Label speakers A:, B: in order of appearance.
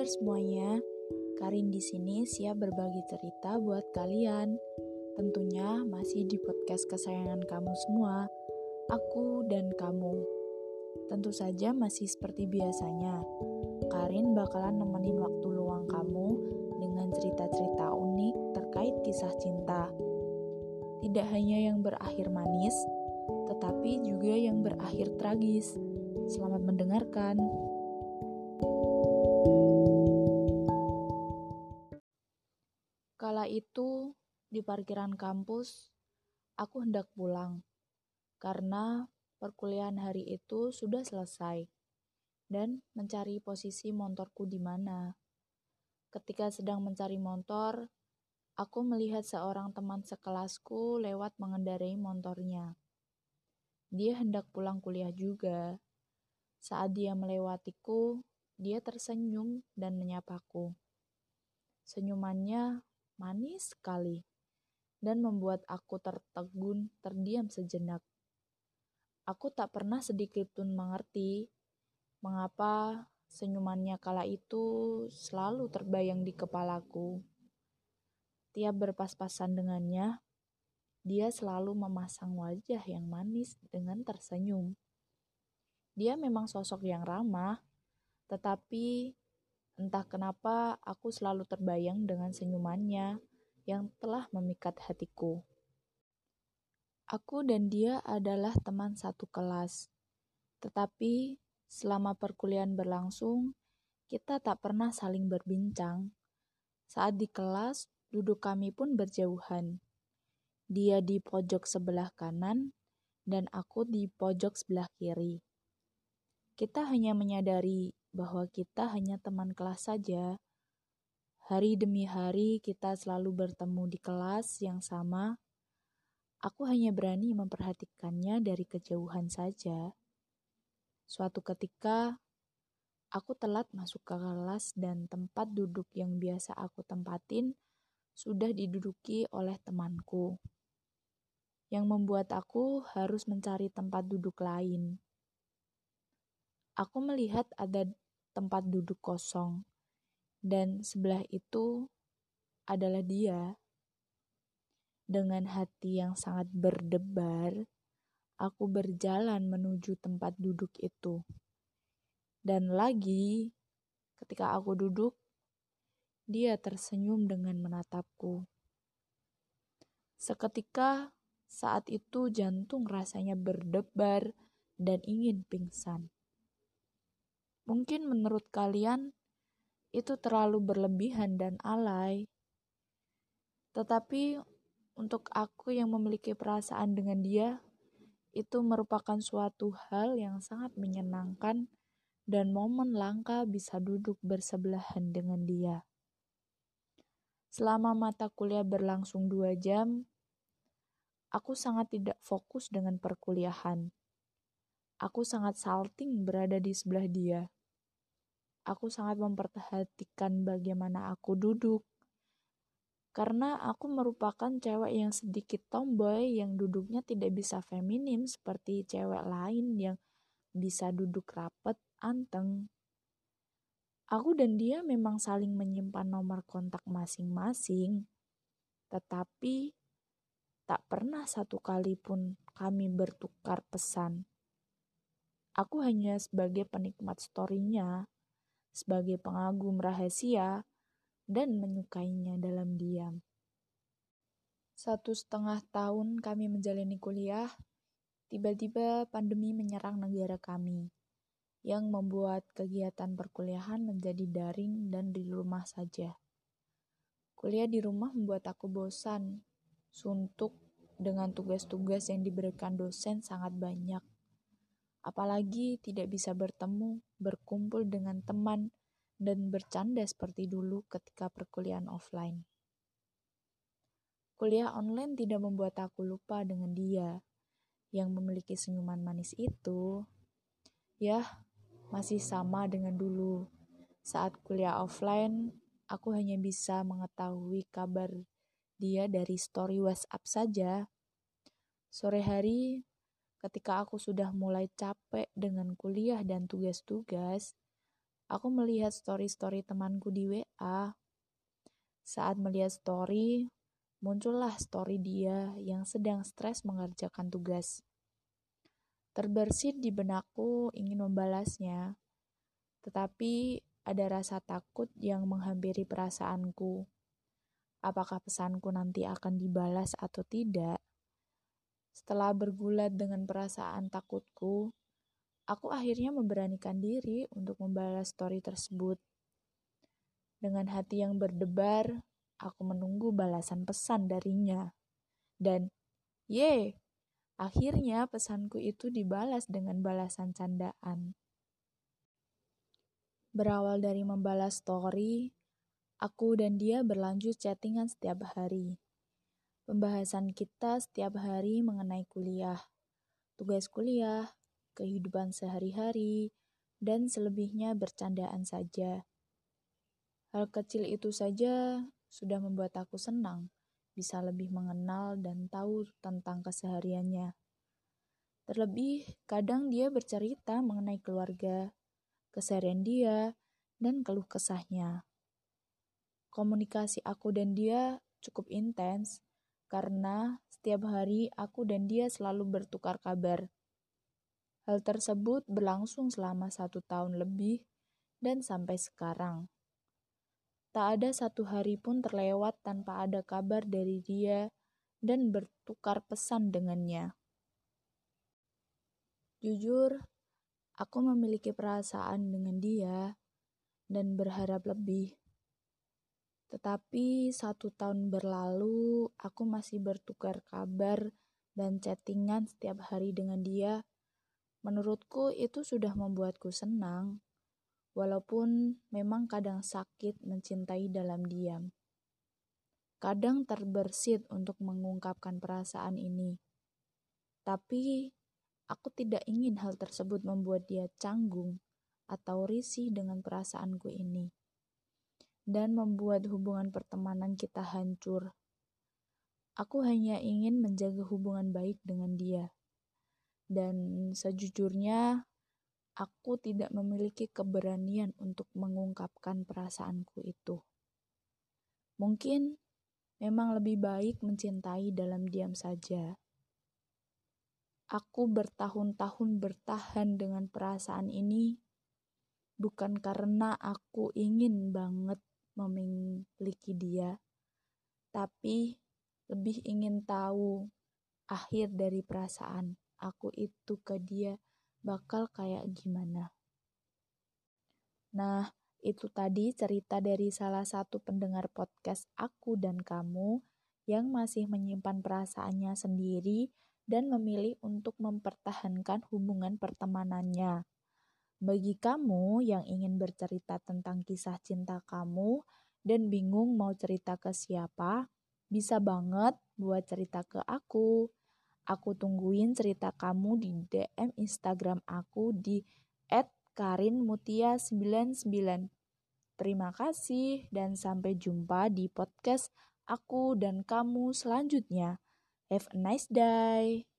A: kabar semuanya? Karin di sini siap berbagi cerita buat kalian. Tentunya masih di podcast kesayangan kamu semua, aku dan kamu. Tentu saja masih seperti biasanya. Karin bakalan nemenin waktu luang kamu dengan cerita-cerita unik terkait kisah cinta. Tidak hanya yang berakhir manis, tetapi juga yang berakhir tragis. Selamat mendengarkan. Kala itu, di parkiran kampus, aku hendak pulang karena perkuliahan hari itu sudah selesai dan mencari posisi motorku di mana. Ketika sedang mencari motor, aku melihat seorang teman sekelasku lewat mengendarai motornya. Dia hendak pulang kuliah juga. Saat dia melewatiku, dia tersenyum dan menyapaku. Senyumannya manis sekali dan membuat aku tertegun terdiam sejenak. Aku tak pernah sedikit pun mengerti mengapa senyumannya kala itu selalu terbayang di kepalaku. Tiap berpas-pasan dengannya, dia selalu memasang wajah yang manis dengan tersenyum. Dia memang sosok yang ramah, tetapi Entah kenapa aku selalu terbayang dengan senyumannya yang telah memikat hatiku. Aku dan dia adalah teman satu kelas, tetapi selama perkuliahan berlangsung, kita tak pernah saling berbincang. Saat di kelas, duduk kami pun berjauhan. Dia di pojok sebelah kanan, dan aku di pojok sebelah kiri. Kita hanya menyadari bahwa kita hanya teman kelas saja. Hari demi hari kita selalu bertemu di kelas yang sama. Aku hanya berani memperhatikannya dari kejauhan saja. Suatu ketika, aku telat masuk ke kelas dan tempat duduk yang biasa aku tempatin sudah diduduki oleh temanku. Yang membuat aku harus mencari tempat duduk lain. Aku melihat ada tempat duduk kosong, dan sebelah itu adalah dia. Dengan hati yang sangat berdebar, aku berjalan menuju tempat duduk itu. Dan lagi, ketika aku duduk, dia tersenyum dengan menatapku. Seketika saat itu jantung rasanya berdebar dan ingin pingsan. Mungkin menurut kalian itu terlalu berlebihan dan alay. Tetapi untuk aku yang memiliki perasaan dengan dia, itu merupakan suatu hal yang sangat menyenangkan dan momen langka bisa duduk bersebelahan dengan dia. Selama mata kuliah berlangsung dua jam, aku sangat tidak fokus dengan perkuliahan. Aku sangat salting berada di sebelah dia. Aku sangat memperhatikan bagaimana aku duduk. Karena aku merupakan cewek yang sedikit tomboy yang duduknya tidak bisa feminim seperti cewek lain yang bisa duduk rapet, anteng. Aku dan dia memang saling menyimpan nomor kontak masing-masing, tetapi tak pernah satu kali pun kami bertukar pesan. Aku hanya sebagai penikmat storynya, sebagai pengagum rahasia, dan menyukainya dalam diam. Satu setengah tahun kami menjalani kuliah, tiba-tiba pandemi menyerang negara kami, yang membuat kegiatan perkuliahan menjadi daring dan di rumah saja. Kuliah di rumah membuat aku bosan, suntuk, dengan tugas-tugas yang diberikan dosen sangat banyak apalagi tidak bisa bertemu, berkumpul dengan teman, dan bercanda seperti dulu ketika perkuliahan offline. Kuliah online tidak membuat aku lupa dengan dia yang memiliki senyuman manis itu. Ya, masih sama dengan dulu. Saat kuliah offline, aku hanya bisa mengetahui kabar dia dari story WhatsApp saja. Sore hari, Ketika aku sudah mulai capek dengan kuliah dan tugas-tugas, aku melihat story-story temanku di WA. Saat melihat story, muncullah story dia yang sedang stres mengerjakan tugas. Terbersit di benakku ingin membalasnya, tetapi ada rasa takut yang menghampiri perasaanku. Apakah pesanku nanti akan dibalas atau tidak? Setelah bergulat dengan perasaan takutku, aku akhirnya memberanikan diri untuk membalas story tersebut. Dengan hati yang berdebar, aku menunggu balasan pesan darinya. Dan, ye, akhirnya pesanku itu dibalas dengan balasan candaan. Berawal dari membalas story, aku dan dia berlanjut chattingan setiap hari. Pembahasan kita setiap hari mengenai kuliah, tugas kuliah, kehidupan sehari-hari, dan selebihnya bercandaan saja. Hal kecil itu saja sudah membuat aku senang, bisa lebih mengenal dan tahu tentang kesehariannya. Terlebih, kadang dia bercerita mengenai keluarga, keseharian dia, dan keluh kesahnya. Komunikasi aku dan dia cukup intens karena setiap hari aku dan dia selalu bertukar kabar Hal tersebut berlangsung selama satu tahun lebih dan sampai sekarang. Tak ada satu hari pun terlewat tanpa ada kabar dari dia dan bertukar pesan dengannya. Jujur, aku memiliki perasaan dengan dia dan berharap lebih. Tetapi satu tahun berlalu, aku masih bertukar kabar dan chattingan setiap hari dengan dia Menurutku itu sudah membuatku senang, walaupun memang kadang sakit mencintai dalam diam. Kadang terbersit untuk mengungkapkan perasaan ini. Tapi aku tidak ingin hal tersebut membuat dia canggung atau risih dengan perasaanku ini dan membuat hubungan pertemanan kita hancur. Aku hanya ingin menjaga hubungan baik dengan dia dan sejujurnya aku tidak memiliki keberanian untuk mengungkapkan perasaanku itu. Mungkin memang lebih baik mencintai dalam diam saja. Aku bertahun-tahun bertahan dengan perasaan ini bukan karena aku ingin banget memiliki dia, tapi lebih ingin tahu akhir dari perasaan aku itu ke dia bakal kayak gimana. Nah, itu tadi cerita dari salah satu pendengar podcast aku dan kamu yang masih menyimpan perasaannya sendiri dan memilih untuk mempertahankan hubungan pertemanannya. Bagi kamu yang ingin bercerita tentang kisah cinta kamu dan bingung mau cerita ke siapa, bisa banget buat cerita ke aku. Aku tungguin cerita kamu di DM Instagram aku di @karinmutia99. Terima kasih dan sampai jumpa di podcast aku dan kamu selanjutnya. Have a nice day.